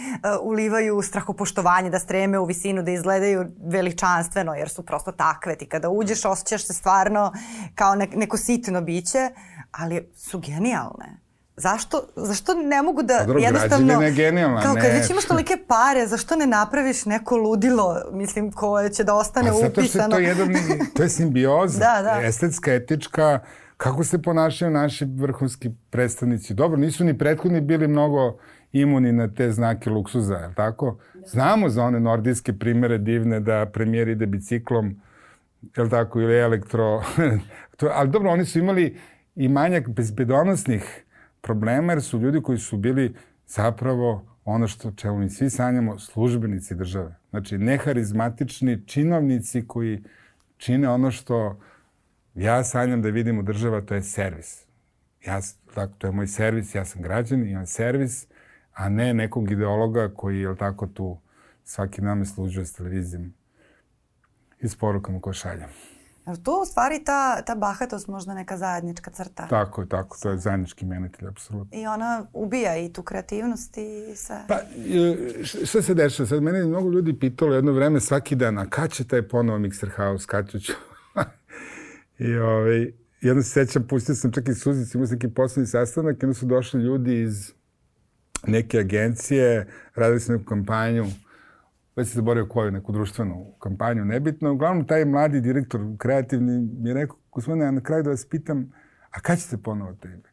ulivaju strahopoštovanje, da streme u visinu, da izgledaju veličanstveno, jer su prosto takve. Ti kada uđeš osjećaš se stvarno kao ne, neko sitno biće, ali su genijalne. zašto, zašto ne mogu da Dobro, jednostavno... građevina je genijalna, Kao ne. kad već imaš tolike pare, zašto ne napraviš neko ludilo, mislim, koje će da ostane Pa zato što je upisano? to jedan, to je simbioza, Da, da. estetska, etička, kako se ponašaju naši vrhunski predstavnici. Dobro, nisu ni prethodni bili mnogo imuni na te znake luksuza, je li tako? Znamo za one nordijske primere divne da premijer ide biciklom, je li tako, ili elektro. to, ali dobro, oni su imali i manjak bezbedonosnih problema, jer su ljudi koji su bili zapravo ono što čemu mi svi sanjamo, službenici države. Znači, neharizmatični činovnici koji čine ono što ja sanjam da vidim u država, to je servis. Ja, tako, to je moj servis, ja sam građan, imam servis, a ne nekog ideologa koji, je tako, tu svaki name služuje s televizijom i s porukama koje šaljem. Jer tu u stvari ta, ta bahatost možda neka zajednička crta. Tako je, tako, to je zajednički menitelj, apsolutno. I ona ubija i tu kreativnost i sve. Pa, e, šta se dešava? Sad, mene je mnogo ljudi pitalo jedno vreme svaki dan, a kad će taj ponovo Mixer House, kad ću? I ovaj, jedno se sećam, pustio sam čak i suzici, imao sam neki poslednji sastanak, onda su došli ljudi iz neke agencije, radili su neku kampanju, već se zaboravio koju, neku društvenu kampanju, nebitno. Uglavnom, taj mladi direktor kreativni mi je rekao, gospodine, na kraju da vas pitam, a kad ćete ponovo tebe?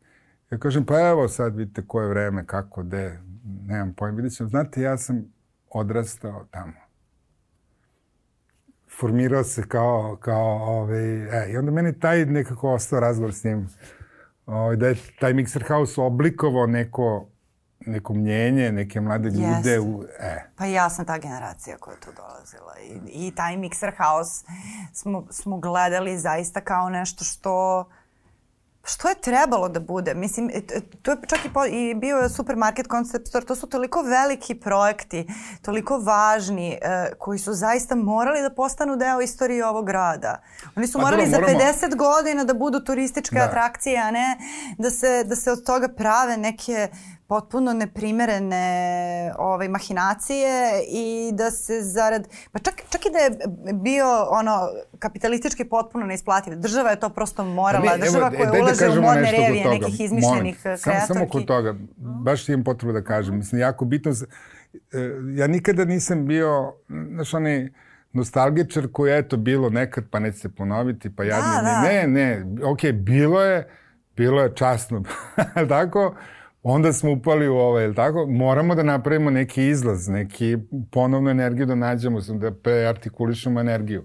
Ja kažem, pa evo sad vidite koje vreme, kako, de, nemam pojma, vidjet ćemo. Znate, ja sam odrastao tamo. Formirao se kao, kao ovaj, e, i onda meni taj nekako ostao razgovor s njim. Ovaj, da je taj Mixer House oblikovao neko, neko mnjenje, neke mlade ljude. U, e, Pa ja sam ta generacija koja je tu dolazila. I, i taj Mixer House smo, smo gledali zaista kao nešto što što je trebalo da bude? Mislim, e, t- to je čak i, po, i bio je supermarket concept store, to su toliko veliki projekti, toliko važni, e, koji su zaista morali da postanu deo istorije ovog grada. Oni su Pa morali dobro, za moramo- 50 godina da budu turističke Da. atrakcije, a ne da se, da se od toga prave neke potpuno neprimerene ovaj, mahinacije i da se zarad... Pa čak, čak i da je bio ono kapitalistički potpuno neisplativ. Država je to prosto morala. Pa ne, Država evo, koja daj da ulaže u modne revije, nekih izmišljenih Molim, kreatorki. Samo, samo kod toga. Baš imam potrebu da kažem. Mislim, jako bitno... e, Ja nikada nisam bio, znaš, onaj nostalgičar koji je eto bilo nekad, pa neće se ponoviti, pa jadno. da. Ne, ne, okej, bilo je, bilo je časno, tako? Onda smo upali u ovo, jel tako? Moramo da napravimo neki izlaz, neki ponovnu energiju da nađemo, da preartikulišemo energiju.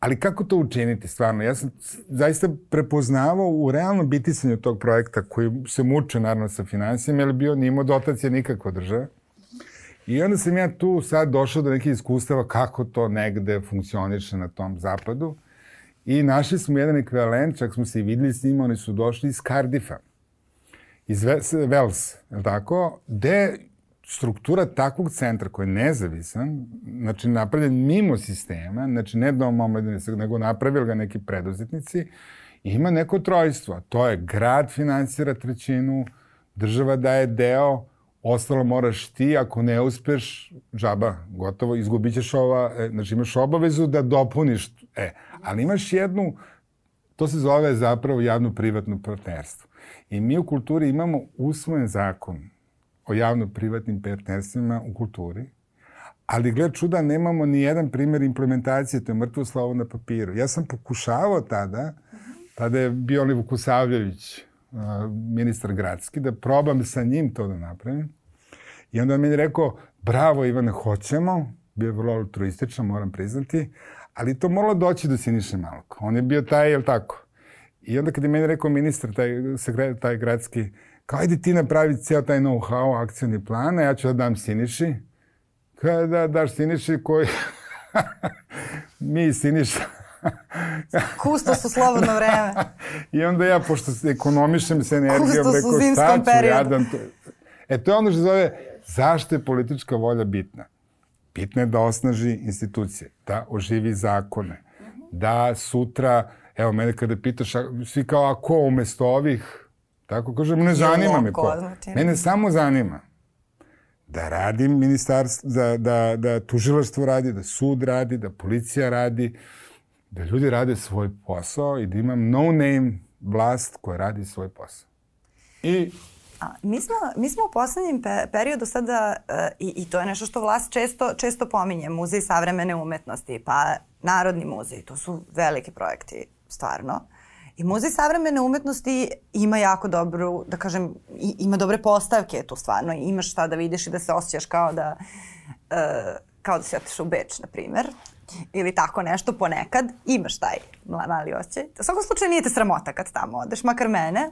Ali kako to učiniti stvarno? Ja sam zaista prepoznavao u realnom bitisanju tog projekta koji se muče naravno sa financijama, jer bio nimo dotacija nikakva država. I onda sam ja tu sad došao do nekih iskustava kako to negde funkcioniše na tom zapadu. I našli smo jedan ekvivalent, čak smo se i videli s njima, oni su došli iz Cardiffa, iz Ve- s- Wales, je li tako? Gde struktura takvog centra koji je nezavisan, znači napravljen mimo sistema, znači ne dom omladine, nego napravili ga neki preduzetnici, ima neko trojstvo. To je grad finansira trećinu, država daje deo, ostalo moraš ti, ako ne uspeš, džaba, gotovo, izgubit ćeš ova, e, znači imaš obavezu da dopuniš, e, ali imaš jednu, to se zove zapravo javno-privatno partnerstvo. I mi u kulturi imamo usvojen zakon o javno-privatnim partnerstvima u kulturi, ali gled čuda nemamo ni jedan primjer implementacije, to je mrtvo slovo na papiru. Ja sam pokušavao tada, tada je bio Olivo Kusavljević, ministar gradski, da probam sa njim to da napravim. I onda on meni rekao, bravo Ivane, hoćemo, bio je vrlo altruističan, moram priznati, ali to moralo doći do Siniše Malko. On je bio taj, jel tako? I onda kad je meni rekao ministar, taj, sekre- taj gradski, kao ajde ti napravi ceo taj know-how, akcijni plan, a ja ću da dam Siniši. Kada da daš Siniši koji... Mi i Siniša. Kusto su slobodno vreme. I onda ja, pošto se ekonomišem se energijom, rekao šta ću periodu. jadan. To... E, to je ono što zove zašto je politička volja bitna. Bitna je da osnaži institucije, da oživi zakone, da sutra, evo mene kada pitaš, svi kao, a ko umesto ovih, tako kažem, ne zanima me ko, ko. ne. Mene samo zanima da radi ministarstvo, da, da, da tužilaštvo radi, da sud radi, da policija radi, da ljudi rade svoj posao i da imam no name vlast koja radi svoj posao. I A, mi, smo, mi smo u poslednjem pe, periodu sada, uh, i, i to je nešto što vlast često, često pominje, muzej savremene umetnosti, pa Narodni muzej, to su veliki projekti, stvarno. I muzej savremene umetnosti ima jako dobru, da kažem, ima dobre postavke tu stvarno. Imaš šta da vidiš i da se osjećaš kao da, uh, kao da si otišao u Beč, na primer ili tako nešto ponekad, imaš taj mali osjećaj. U svakom slučaju nije te sramota kad tamo odeš, makar mene,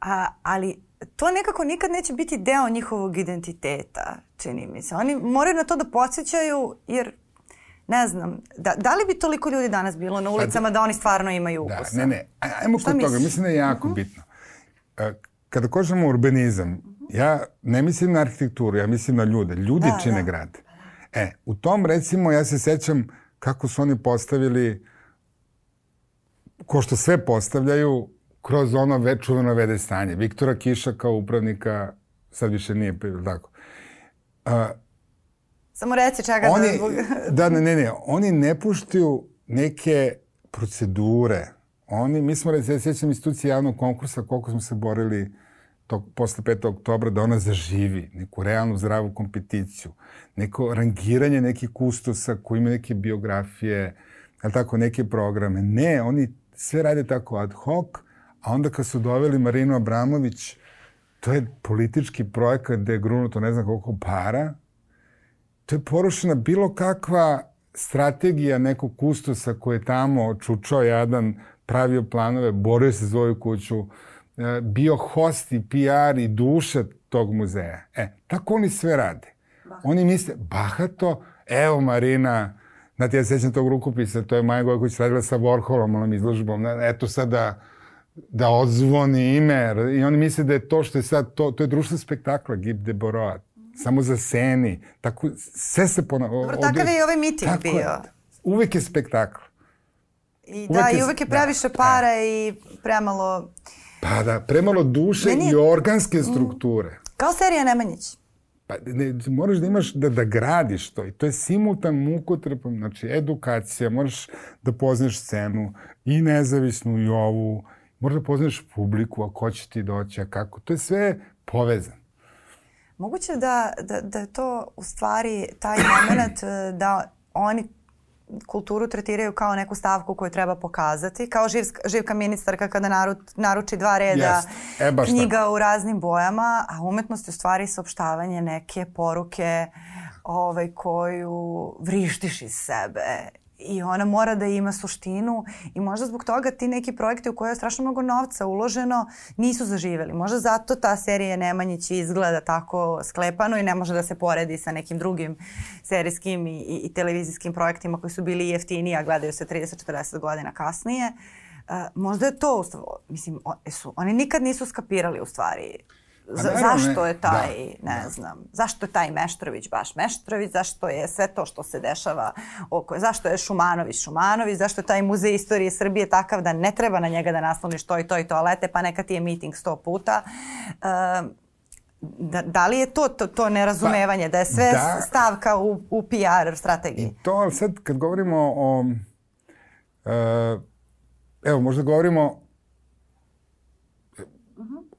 a, ali to nekako nikad neće biti deo njihovog identiteta, čini mi se. Oni moraju na to da podsjećaju, jer ne znam, da, da li bi toliko ljudi danas bilo na ulicama da oni stvarno imaju ukusa? Da, ne, ne, ajmo kod toga, mislim da je jako uh mhm. -huh. bitno. Kada kažemo urbanizam, ja ne mislim na arhitekturu, ja mislim na ljude. Ljudi da, čine da. grad. E, u tom recimo ja se sećam kako su oni postavili ko što sve postavljaju kroz ono večuveno vede stanje. Viktora Kiša kao upravnika sad više nije, tako. A, Samo reci čega oni, da... da, ne, ne, ne. Oni ne puštaju neke procedure. Oni, mi smo, recimo, sjećam institucije javnog konkursa, koliko smo se borili tog, posle 5. oktobra da ona zaživi, neku realnu zdravu kompeticiju, neko rangiranje nekih kustosa koji imaju neke biografije, ali tako, neke programe. Ne, oni sve rade tako ad hoc, a onda kad su doveli Marinu Abramović, to je politički projekat gde je grunuto ne znam koliko para, to je porušena bilo kakva strategija nekog kustosa koji je tamo čučao jadan, pravio planove, borio se za svoju kuću, E, bio host i PR i duša tog muzeja. E, tako oni sve rade. Bahato. Oni misle, bahato, evo Marina, znate, ja sećam tog rukopisa, to je Maja Gojković radila sa Warholom, onom izložbom, eto sad da, da odzvoni ime, i oni misle da je to što je sad, to, to je društvo spektakla, Gib de Boroa, samo za seni, tako, sve se ponavlja. Dobro, takav je i ovaj miting bio. Je, uvek je spektakl. I uvek da, je, i uvek je previše da, para da. i premalo Pa da, premalo duše Meni... i organske strukture. Mm. Kao serija Nemanjić. Pa ne, moraš da imaš, da, da gradiš to. I to je simultan mukotrpan, znači edukacija, moraš da poznaš scenu i nezavisnu i ovu, moraš da poznaš publiku, a ko će ti doći, a kako. To je sve povezano. Moguće da, da, da je to u stvari taj moment eh, da oni kulturu tretiraju kao neku stavku koju treba pokazati, kao živska, živka ministarka kada naru, naruči dva reda yes. e, knjiga tako. u raznim bojama, a umetnost je u stvari saopštavanje neke poruke ovaj, koju vrištiš iz sebe i ona mora da ima suštinu i možda zbog toga ti neki projekti u koje je strašno mnogo novca uloženo nisu zaživeli. Možda zato ta serija Nemanjić izgleda tako sklepano i ne može da se poredi sa nekim drugim serijskim i, i, i televizijskim projektima koji su bili jeftiniji, a gledaju se 30-40 godina kasnije. Uh, možda je to, mislim, o, su, oni nikad nisu skapirali u stvari Z, zašto je taj, da, ne da. znam, zašto je taj Meštrović baš Meštrović, zašto je sve to što se dešava oko, zašto je Šumanović Šumanović, zašto je taj muzej istorije Srbije takav da ne treba na njega da nasloniš to i to i toalete, pa neka ti je meeting sto puta. Uh, da, da li je to to, to nerazumevanje, pa, da je sve da, stavka u, u PR strategiji? I to, ali sad kad govorimo o, uh, evo, možda govorimo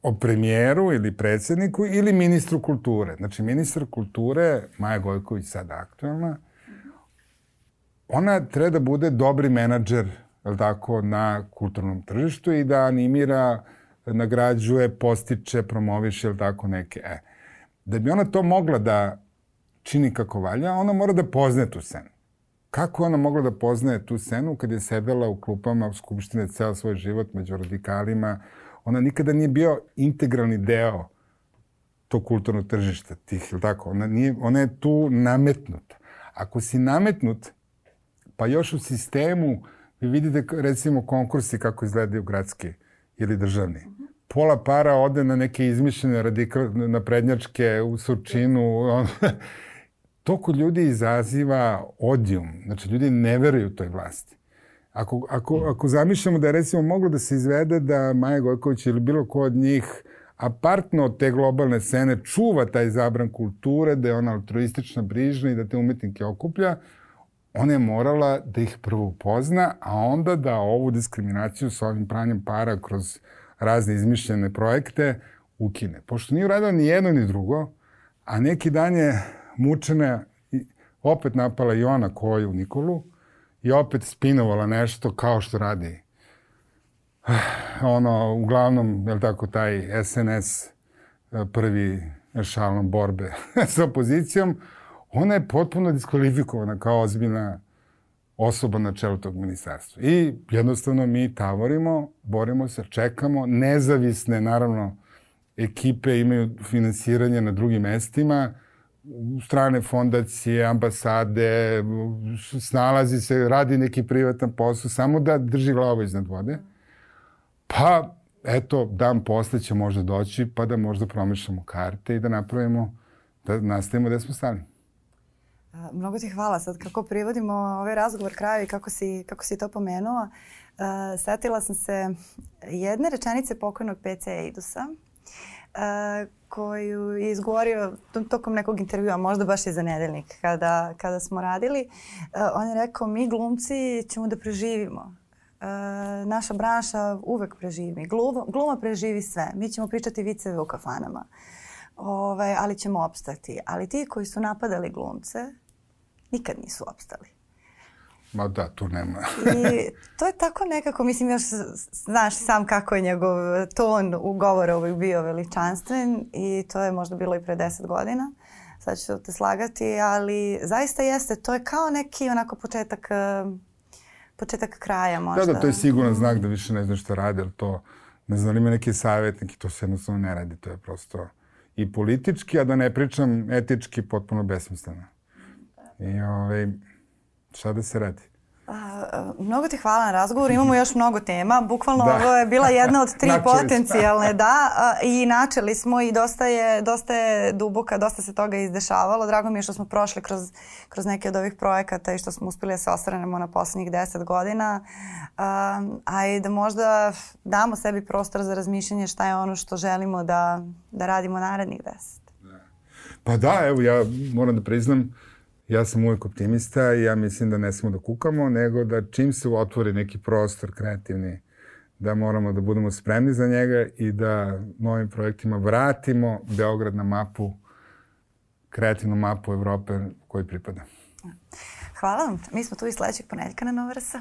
o premijeru ili predsedniku ili ministru kulture. Znači, ministar kulture, Maja Gojković sad aktualna, ona treba da bude dobri menadžer tako, na kulturnom tržištu i da animira, nagrađuje, postiče, promoviše, je tako, neke. E, da bi ona to mogla da čini kako valja, ona mora da pozne tu scenu. Kako ona mogla da poznaje tu scenu kad je sedela u klupama Skupštine ceo svoj život među radikalima, ona nikada nije bio integralni deo tog kulturnog tržišta, tih, ili tako? Ona, nije, ona je tu nametnuta. Ako si nametnut, pa još u sistemu, vi vidite recimo konkursi kako izgledaju gradski ili državni. Pola para ode na neke izmišljene radikal, na prednjačke u Surčinu. On, to kod ljudi izaziva odijum. Znači, ljudi ne veruju toj vlasti. Ako, ako, ako zamišljamo da je recimo moglo da se izvede da Maja Gojković ili bilo ko od njih apartno od te globalne scene čuva taj zabran kulture, da je ona altruistična, brižna i da te umetnike okuplja, ona je morala da ih prvo upozna, a onda da ovu diskriminaciju sa ovim pranjem para kroz razne izmišljene projekte ukine. Pošto nije uradila ni jedno ni drugo, a neki dan je mučena i opet napala i ona koju Nikolu i opet spinovala nešto kao što radi. Ono, uglavnom, je tako, taj SNS e, prvi šalom borbe sa opozicijom, ona je potpuno diskvalifikovana kao ozbiljna osoba na čelu tog ministarstva. I jednostavno mi tavorimo, borimo se, čekamo, nezavisne, naravno, ekipe imaju finansiranje na drugim mestima, strane fondacije, ambasade, snalazi se, radi neki privatan posao, samo da drži glavu iznad vode. Pa, eto, dan posle će možda doći, pa da možda promišljamo karte i da napravimo, da nastavimo gde smo stali. Mnogo ti hvala. Sad kako privodimo ovaj razgovor kraju i kako si, kako si to pomenuo, uh, setila sam se jedne rečenice pokojnog PC Eidusa, uh, koju je izgovorio tokom nekog intervjua, možda baš i za nedeljnik, kada, kada smo radili. Uh, on je rekao, mi glumci ćemo da preživimo. Uh, naša branša uvek preživi. Gluma, gluma preživi sve. Mi ćemo pričati viceve u kafanama. Ovaj, ali ćemo opstati. Ali ti koji su napadali glumce, nikad nisu opstali. Ma da, tu nema. I to je tako nekako, mislim, još znaš sam kako je njegov ton u govoru uvijek bio veličanstven i to je možda bilo i pre deset godina. Sad ću te slagati, ali zaista jeste, to je kao neki onako početak početak kraja možda. Da, da, to je siguran znak da više ne znaš šta radi, ali to, ne znam, ima neki savjet, neki to se jednostavno ne radi, to je prosto i politički, a da ne pričam etički, potpuno besmisleno. I ovaj, šta da se radi? A, mnogo ti hvala na razgovor. Imamo još mnogo tema. Bukvalno da. ovo je bila jedna od tri potencijalne, da. I načeli smo i dosta je, dosta je duboka, dosta se toga izdešavalo. Drago mi je što smo prošli kroz, kroz neke od ovih projekata i što smo uspeli da se osranemo na poslednjih deset godina. A, a i da možda damo sebi prostor za razmišljanje šta je ono što želimo da, da radimo narednih deset. Da. Pa da, evo ja moram da priznam ja sam uvek optimista i ja mislim da ne smo da kukamo, nego da čim se otvori neki prostor kreativni, da moramo da budemo spremni za njega i da novim projektima vratimo Beograd na mapu, kreativnu mapu Evrope koji pripada. Hvala vam. Mi smo tu i sledećeg ponedljaka na Nova RS.